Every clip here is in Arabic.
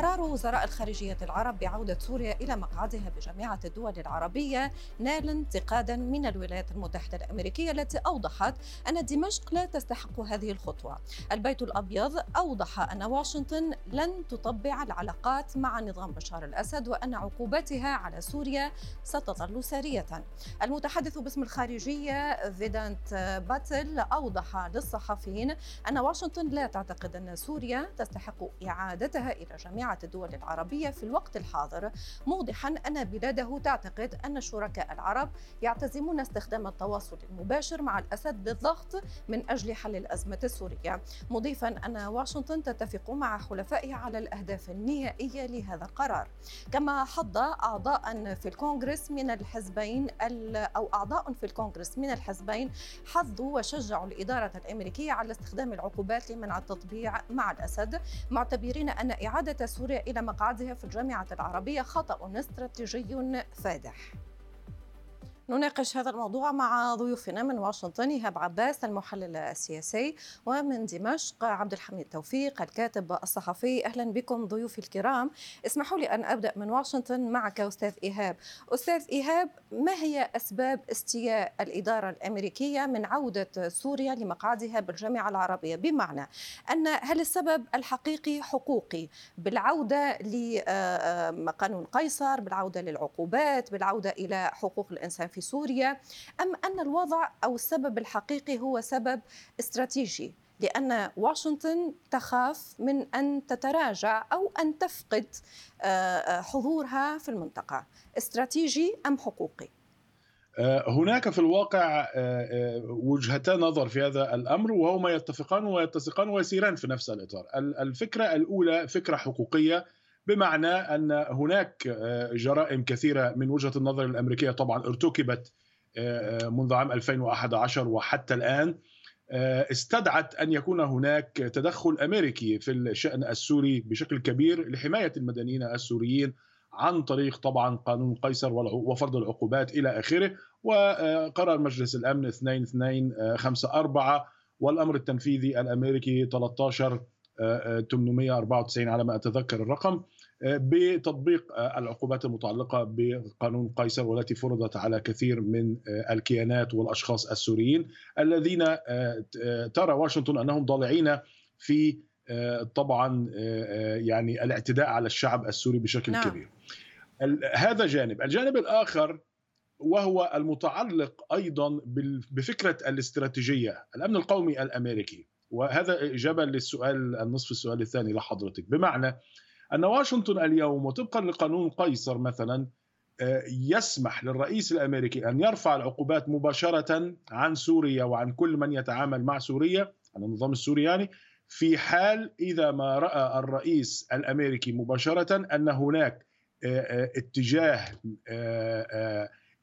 قرار وزراء الخارجية العرب بعودة سوريا إلى مقعدها بجامعة الدول العربية نال انتقادا من الولايات المتحدة الأمريكية التي أوضحت أن دمشق لا تستحق هذه الخطوة. البيت الأبيض أوضح أن واشنطن لن تطبع العلاقات مع نظام بشار الأسد وأن عقوبتها على سوريا ستظل سارية. المتحدث باسم الخارجية فيدانت باتل أوضح للصحفيين أن واشنطن لا تعتقد أن سوريا تستحق إعادتها إلى جامعة الدول العربية في الوقت الحاضر. موضحا أن بلاده تعتقد أن الشركاء العرب يعتزمون استخدام التواصل المباشر مع الأسد للضغط من أجل حل الأزمة السورية. مضيفا أن واشنطن تتفق مع حلفائها على الأهداف النهائية لهذا القرار. كما حض أعضاء في الكونغرس من الحزبين أو أعضاء في الكونغرس من الحزبين حظوا وشجعوا الإدارة الأمريكية على استخدام العقوبات لمنع التطبيع مع الأسد معتبرين أن إعادة سوريا إلى مقعدها في الجامعة العربية خطأ استراتيجي فادح. نناقش هذا الموضوع مع ضيوفنا من واشنطن إيهاب عباس المحلل السياسي ومن دمشق عبد الحميد توفيق الكاتب الصحفي. أهلا بكم ضيوفي الكرام. اسمحوا لي أن أبدأ من واشنطن معك أستاذ إيهاب. أستاذ إيهاب ما هي أسباب استياء الإدارة الأمريكية من عودة سوريا لمقعدها بالجامعة العربية؟ بمعنى أن هل السبب الحقيقي حقوقي بالعودة لقانون قيصر بالعودة للعقوبات بالعودة إلى حقوق الإنسان في في سوريا أم أن الوضع أو السبب الحقيقي هو سبب استراتيجي لأن واشنطن تخاف من أن تتراجع أو أن تفقد آه، آه، حضورها في المنطقة استراتيجي أم حقوقي؟ آه، هناك في الواقع وجهتا نظر في هذا الأمر وهما يتفقان ويتسقان ويسيران في نفس الإطار. الفكرة الأولى فكرة حقوقية بمعنى أن هناك آه، جرائم كثيرة من وجهة النظر الأمريكية. طبعا ارتكبت آه، آه، منذ عام 2011 وحتى الآن استدعت أن يكون هناك تدخل أمريكي في الشأن السوري بشكل كبير لحماية المدنيين السوريين عن طريق طبعا قانون قيصر وفرض العقوبات إلى آخره. وقرار مجلس الأمن 2254 والأمر التنفيذي الأمريكي 13 894 على ما أتذكر الرقم. بتطبيق العقوبات المتعلقة بقانون قيصر والتي فرضت على كثير من الكيانات والأشخاص السوريين الذين ترى واشنطن أنهم ضالعين في طبعا يعني الاعتداء على الشعب السوري بشكل نعم. كبير. هذا جانب، الجانب الآخر وهو المتعلق أيضا بفكرة الاستراتيجية، الأمن القومي الأمريكي وهذا إجابة للسؤال النصف السؤال الثاني لحضرتك بمعنى أن واشنطن اليوم وطبقا لقانون قيصر مثلا آه، يسمح للرئيس الأمريكي أن يرفع العقوبات مباشرة عن سوريا وعن كل من يتعامل مع سوريا عن النظام السوري يعني في حال إذا ما رأى الرئيس الأمريكي مباشرة أن هناك آه، آه، اتجاه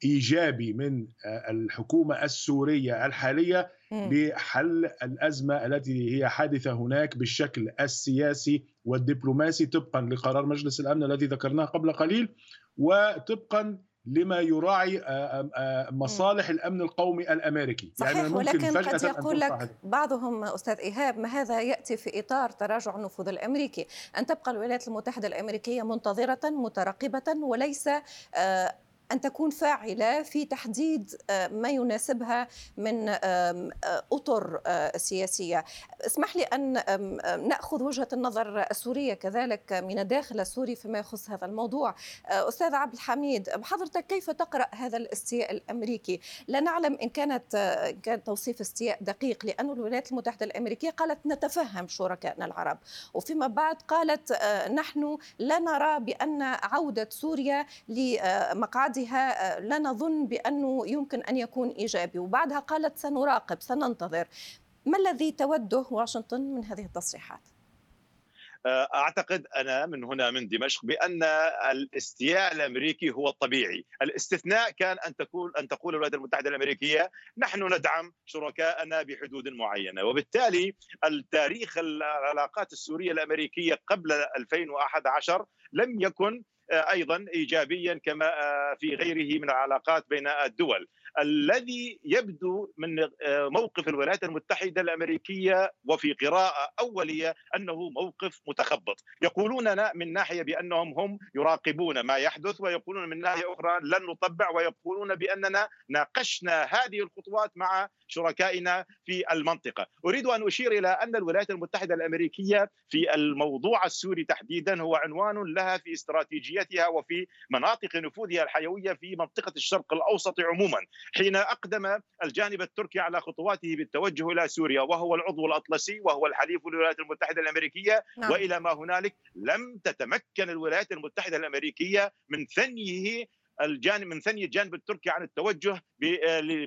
إيجابي من الحكومة السورية الحالية لحل الأزمة التي هي حادثة هناك بالشكل السياسي والدبلوماسي طبقا لقرار مجلس الأمن الذي ذكرناه قبل قليل وطبقا لما يراعي آه، آه، مصالح الأمن القومي الأمريكي. صحيح يعني ولكن قد يقول لك بعضهم أستاذ إيهاب ما هذا يأتي في إطار تراجع النفوذ الأمريكي؟ أن تبقى الولايات المتحدة الأمريكية منتظرة مترقبة وليس أن تكون فاعلة في تحديد آه، ما يناسبها من آه، أطر آه، سياسية. اسمح لي أن نأخذ وجهة النظر السورية كذلك من الداخل السوري فيما يخص هذا الموضوع. أستاذ عبد الحميد حضرتك كيف تقرأ هذا الاستياء الأمريكي؟ لا نعلم إن كانت كان توصيف استياء دقيق لأن الولايات المتحدة الأمريكية قالت نتفهم شركائنا العرب. وفيما بعد قالت نحن لا نرى بأن عودة سوريا لمقعد بعدها آه، لا نظن بأنه يمكن أن يكون إيجابي. وبعدها قالت سنراقب سننتظر. ما الذي توده واشنطن من هذه التصريحات؟ آه، أعتقد أنا من هنا من دمشق بأن الاستياء الأمريكي هو الطبيعي، الاستثناء كان أن تقول أن تقول الولايات المتحدة الأمريكية نحن ندعم شركائنا بحدود معينة، وبالتالي التاريخ العلاقات السورية الأمريكية قبل 2011 لم يكن أيضا ايجابيا كما آه، في غيره من العلاقات بين الدول. الذي يبدو من آه، موقف الولايات المتحدة الأمريكية وفي قراءة أولية أنه موقف متخبط، يقولون من ناحية بأنهم هم يراقبون ما يحدث ويقولون من ناحية أخرى لن نطبع ويقولون بأننا ناقشنا هذه الخطوات مع شركائنا في المنطقة، أريد أن أشير إلى أن الولايات المتحدة الأمريكية في الموضوع السوري تحديدا هو عنوان لها في استراتيجيتها وفي مناطق نفوذها الحيوية في منطقة الشرق الأوسط عموما، حين أقدم الجانب التركي على خطواته بالتوجه إلى سوريا وهو العضو الأطلسي وهو الحليف للولايات المتحدة الأمريكية نعم. وإلى ما هنالك لم تتمكن الولايات المتحدة الأمريكية من ثنيه الجانب من ثني الجانب التركي عن التوجه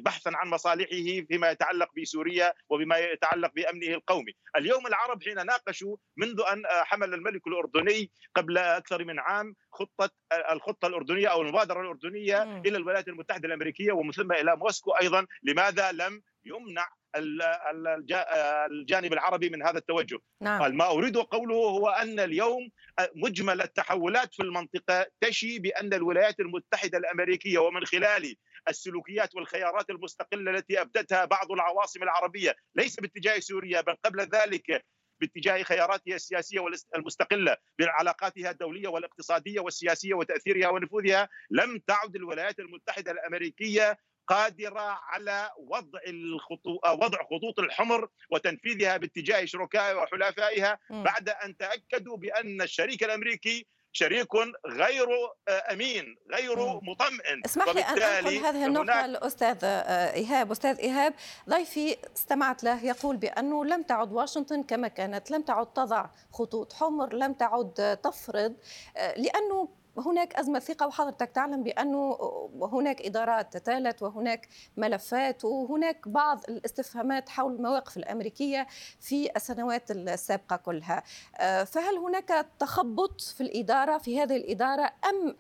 بحثا عن مصالحه فيما يتعلق بسوريا وبما يتعلق بأمنه القومي، اليوم العرب حين ناقشوا منذ أن حمل الملك الأردني قبل أكثر من عام خطة الخطة الأردنية أو المبادرة الأردنية. إلى الولايات المتحدة الأمريكية ومن ثم إلى موسكو أيضا، لماذا لم يمنع الجانب العربي من هذا التوجه نعم. ما أريد قوله هو أن اليوم مجمل التحولات في المنطقة تشي بأن الولايات المتحدة الأمريكية ومن خلال السلوكيات والخيارات المستقلة التي أبدتها بعض العواصم العربية ليس باتجاه سوريا بل قبل ذلك باتجاه خياراتها السياسية المستقلة بعلاقاتها الدولية والاقتصادية والسياسية وتأثيرها ونفوذها لم تعد الولايات المتحدة الأمريكية قادرة على وضع الخطو... وضع خطوط الحمر وتنفيذها باتجاه شركائها وحلفائها بعد أن تأكدوا بأن الشريك الأمريكي شريك غير أمين غير مطمئن. اسمح لي أن انقل هذه النقطة الاستاذ آه، إيهاب. أستاذ إيهاب ضيفي استمعت له يقول بأنه لم تعد واشنطن كما كانت لم تعد تضع خطوط حمر لم تعد تفرض آه، لأنه هناك أزمة ثقة وحضرتك تعلم بأنه هناك إدارات تتالت وهناك ملفات وهناك بعض الاستفهامات حول المواقف الأمريكية في السنوات السابقة كلها آه، فهل هناك تخبط في الإدارة في هذه الإدارة أم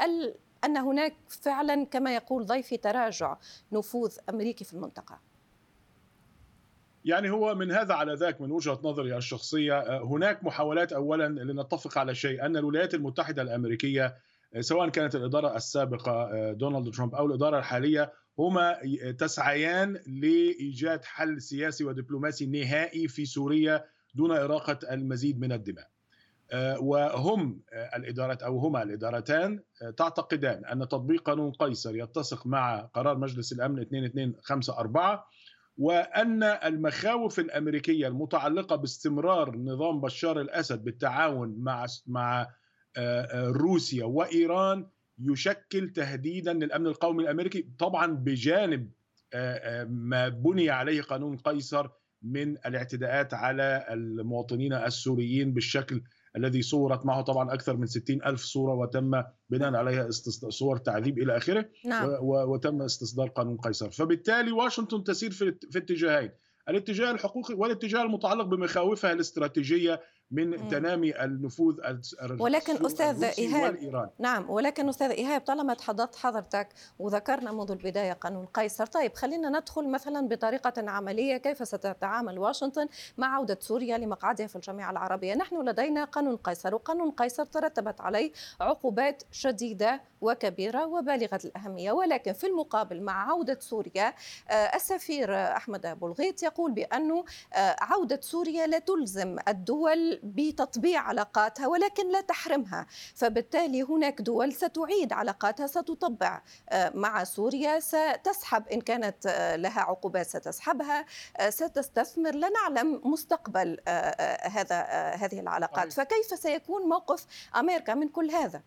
أن هناك فعلا كما يقول ضيفي تراجع نفوذ أمريكي في المنطقة؟ يعني هو من هذا على ذاك من وجهة نظري الشخصية آه، هناك محاولات اولا لنتفق على شيء أن الولايات المتحدة الأمريكية سواء كانت الإدارة السابقة آه، دونالد ترامب أو الإدارة الحالية هما تسعيان لإيجاد حل سياسي ودبلوماسي نهائي في سوريا دون إراقة المزيد من الدماء. آه، وهم آه، الإدارات أو هما الإدارتان تعتقدان أن تطبيق قانون قيصر يتسق مع قرار مجلس الأمن 2254 وأن المخاوف الأمريكية المتعلقة باستمرار نظام بشار الأسد بالتعاون مع مع روسيا وإيران يشكل تهديدا للأمن القومي الأمريكي طبعا بجانب آه، ما بني عليه قانون قيصر من الاعتداءات على المواطنين السوريين بالشكل الذي صورت معه طبعا أكثر من 60 ألف صورة وتم بناء عليها صور تعذيب إلى آخره نعم. وتم استصدار قانون قيصر فبالتالي واشنطن تسير في, في اتجاهين الاتجاه الحقوقي والاتجاه المتعلق بمخاوفها الاستراتيجية من. تنامي النفوذ ولكن أستاذ إيهاب نعم ولكن أستاذ إيهاب طالما تحدثت حضرتك وذكرنا منذ البداية قانون قيصر طيب خلينا ندخل مثلا بطريقة عملية كيف ستتعامل واشنطن مع عودة سوريا لمقعدها في الجامعة العربية نحن لدينا قانون قيصر وقانون قيصر ترتبت عليه عقوبات شديدة وكبيرة وبالغة الأهمية ولكن في المقابل مع عودة سوريا آه، السفير أحمد أبو الغيط يقول بأنه آه، عودة سوريا لا تلزم الدول بتطبيع علاقاتها ولكن لا تحرمها. فبالتالي هناك دول ستعيد علاقاتها ستطبع آه، مع سوريا ستسحب إن كانت آه، لها عقوبات ستسحبها. آه، ستستثمر لا نعلم مستقبل هذا هذه العلاقات. فكيف سيكون موقف أمريكا من كل هذا؟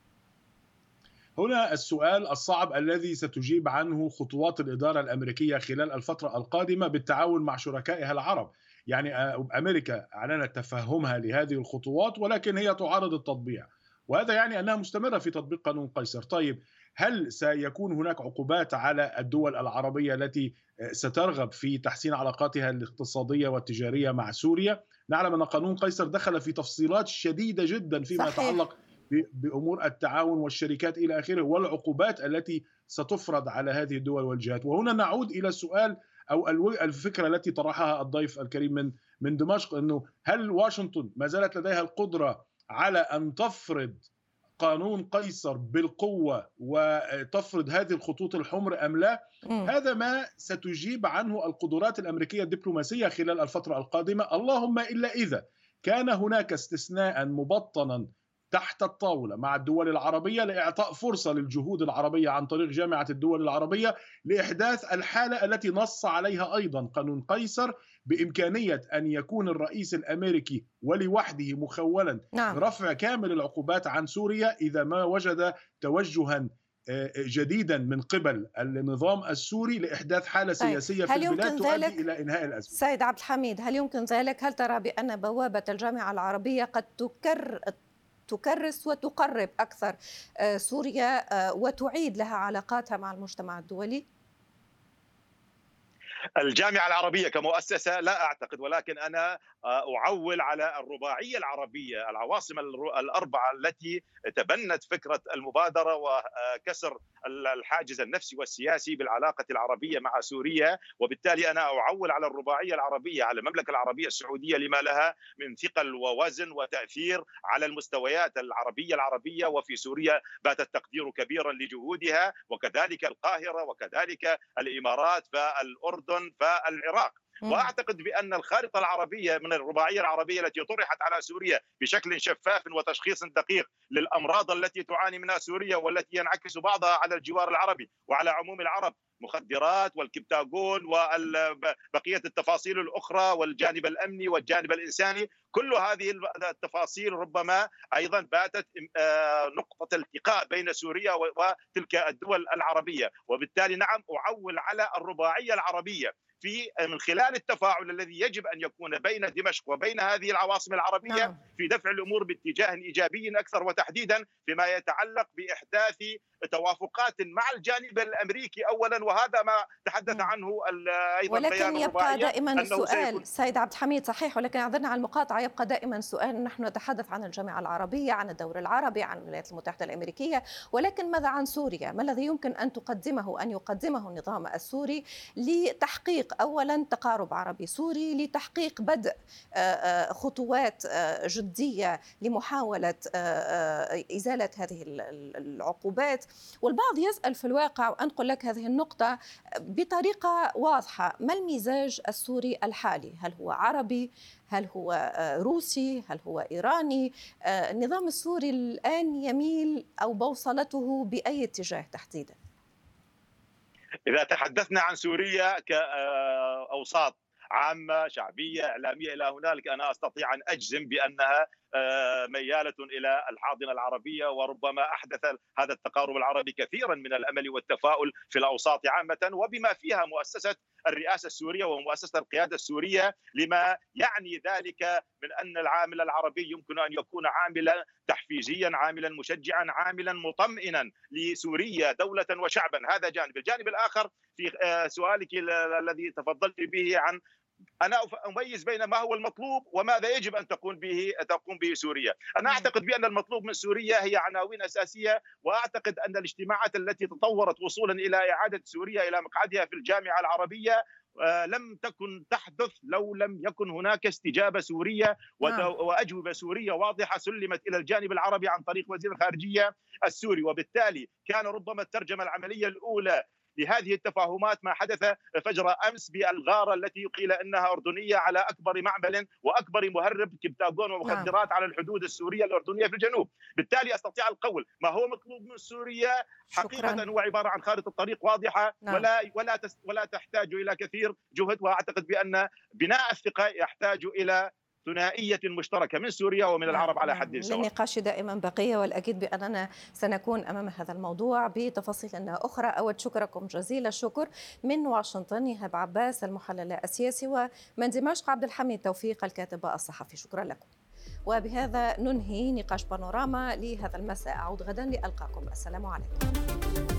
هنا السؤال الصعب الذي ستجيب عنه خطوات الإدارة الأمريكية خلال الفترة القادمة بالتعاون مع شركائها العرب. يعني آه، أمريكا أعلنت تفهمها لهذه الخطوات ولكن هي تعارض التطبيع. وهذا يعني أنها مستمرة في تطبيق قانون قيصر. طيب هل سيكون هناك عقوبات على الدول العربية التي آه، سترغب في تحسين علاقاتها الاقتصادية والتجارية مع سوريا؟ نعلم أن قانون قيصر دخل في تفصيلات شديدة جدا فيما صحيح. يتعلق بأمور التعاون والشركات إلى آخره والعقوبات التي ستفرض على هذه الدول والجهات. وهنا نعود إلى السؤال أو الفكرة التي طرحها الضيف الكريم من من دمشق إنه هل واشنطن ما زالت لديها القدرة على أن تفرض قانون قيصر بالقوة وتفرض هذه الخطوط الحمر أم لا م. هذا ما ستجيب عنه القدرات الأمريكية الدبلوماسية خلال الفترة القادمة اللهم إلا إذا كان هناك استثناء مبطنا تحت الطاولة مع الدول العربية لإعطاء فرصة للجهود العربية عن طريق جامعة الدول العربية لإحداث الحالة التي نص عليها أيضا قانون قيصر بإمكانية أن يكون الرئيس الأمريكي ولوحده مخولا نعم. رفع كامل العقوبات عن سوريا إذا ما وجد توجها آه، جديدا من قبل النظام السوري لإحداث حالة طيب. سياسية في البلاد تؤدي إلى إنهاء الأزمة. سيد عبد الحميد هل يمكن ذلك؟ هل ترى بأن بوابة الجامعة العربية قد تكر تكرس وتقرب أكثر آه، سوريا آه، وتعيد لها علاقاتها مع المجتمع الدولي؟ الجامعة العربية كمؤسسة لا أعتقد ولكن آه، أعول على الرباعية العربية العواصم الأربعة التي تبنت فكرة المبادرة وكسر الحاجز النفسي والسياسي بالعلاقة العربية مع سوريا. وبالتالي أنا أعول على الرباعية العربية على المملكة العربية السعودية لما لها من ثقل ووزن وتأثير على المستويات العربية العربية. وفي سوريا بات التقدير كبيرا لجهودها وكذلك القاهرة وكذلك الإمارات فالأردن فالعراق. وأعتقد بأن الخارطة العربية من الرباعية العربية التي طرحت على سوريا بشكل شفاف وتشخيص دقيق للأمراض التي تعاني منها سوريا والتي ينعكس بعضها على الجوار العربي وعلى عموم العرب مخدرات والكبتاغون وبقية التفاصيل الأخرى والجانب الأمني والجانب الإنساني كل هذه التفاصيل ربما أيضا باتت آه، نقطة التقاء بين سوريا وتلك الدول العربية. وبالتالي نعم أعول على الرباعية العربية في من خلال التفاعل الذي يجب أن يكون بين دمشق وبين هذه العواصم العربية نعم. في دفع الأمور باتجاه إيجابي أكثر وتحديدا فيما يتعلق بإحداث توافقات مع الجانب الأمريكي اولا وهذا ما تحدث نعم. عنه أيضا ولكن يبقى دائما السؤال سيد عبد الحميد صحيح ولكن أعذرنا على المقاطعة يبقى دائما سؤال نحن نتحدث عن الجامعة العربية عن الدور العربي عن الولايات المتحدة الأمريكية ولكن ماذا عن سوريا؟ ما الذي يمكن أن تقدمه أن يقدمه النظام السوري لتحقيق اولا تقارب عربي سوري لتحقيق بدء آه، آه، خطوات آه، جدية لمحاولة إزالة هذه العقوبات. والبعض يسأل في الواقع وانقل لك هذه النقطة بطريقة واضحة. ما المزاج السوري الحالي؟ هل هو عربي؟ هل هو روسي؟ هل هو إيراني؟ النظام السوري الآن يميل أو بوصلته بأي اتجاه تحديدا؟ إذا تحدثنا عن سوريا كاوساط عامة شعبية إعلامية إلى هنالك أنا أستطيع أن أجزم بأنها ميالة إلى الحاضنة العربية وربما أحدث هذا التقارب العربي كثيرا من الأمل والتفاؤل في الأوساط عامة وبما فيها مؤسسة الرئاسة السورية ومؤسسة القيادة السورية لما يعني ذلك من أن العامل العربي يمكن أن يكون عاملا تحفيزيا عاملا مشجعا عاملا مطمئنا لسوريا دولة وشعبا. هذا جانب. الجانب الآخر في آه، سؤالك الذي تفضلت به عن أنا أميز بين ما هو المطلوب وماذا يجب أن تقوم به تقوم به سوريا، أنا أعتقد بأن المطلوب من سوريا هي عناوين أساسية وأعتقد أن الاجتماعات التي تطورت وصولا إلى إعادة سوريا إلى مقعدها في الجامعة العربية آه، لم تكن تحدث لو لم يكن هناك استجابة سورية نعم. وأجوبة سورية واضحة سلمت إلى الجانب العربي عن طريق وزير الخارجية السوري. وبالتالي كان ربما الترجمة العملية الأولى لهذه التفاهمات ما حدث فجر أمس بالغارة التي قيل إنها أردنية على أكبر معمل وأكبر مهرب كبتاغون ومخدرات نعم. على الحدود السورية الأردنية في الجنوب، بالتالي أستطيع القول ما هو مطلوب من سوريا حقيقة شكرا. هو عباره عن خارطة طريق واضحة نعم. ولا ولا ولا تحتاج إلى كثير جهد واعتقد بأن بناء الثقة يحتاج إلى ثنائية مشتركة من سوريا ومن العرب على حد سواء. للنقاش دائما بقية والأكيد بأننا سنكون أمام هذا الموضوع بتفاصيل أخرى. أود شكركم جزيل الشكر من واشنطن إيهاب عباس المحلل السياسي ومن دمشق عبد الحميد توفيق الكاتب الصحفي. شكرا لكم. وبهذا ننهي نقاش بانوراما لهذا المساء. أعود غدا لألقاكم. السلام عليكم.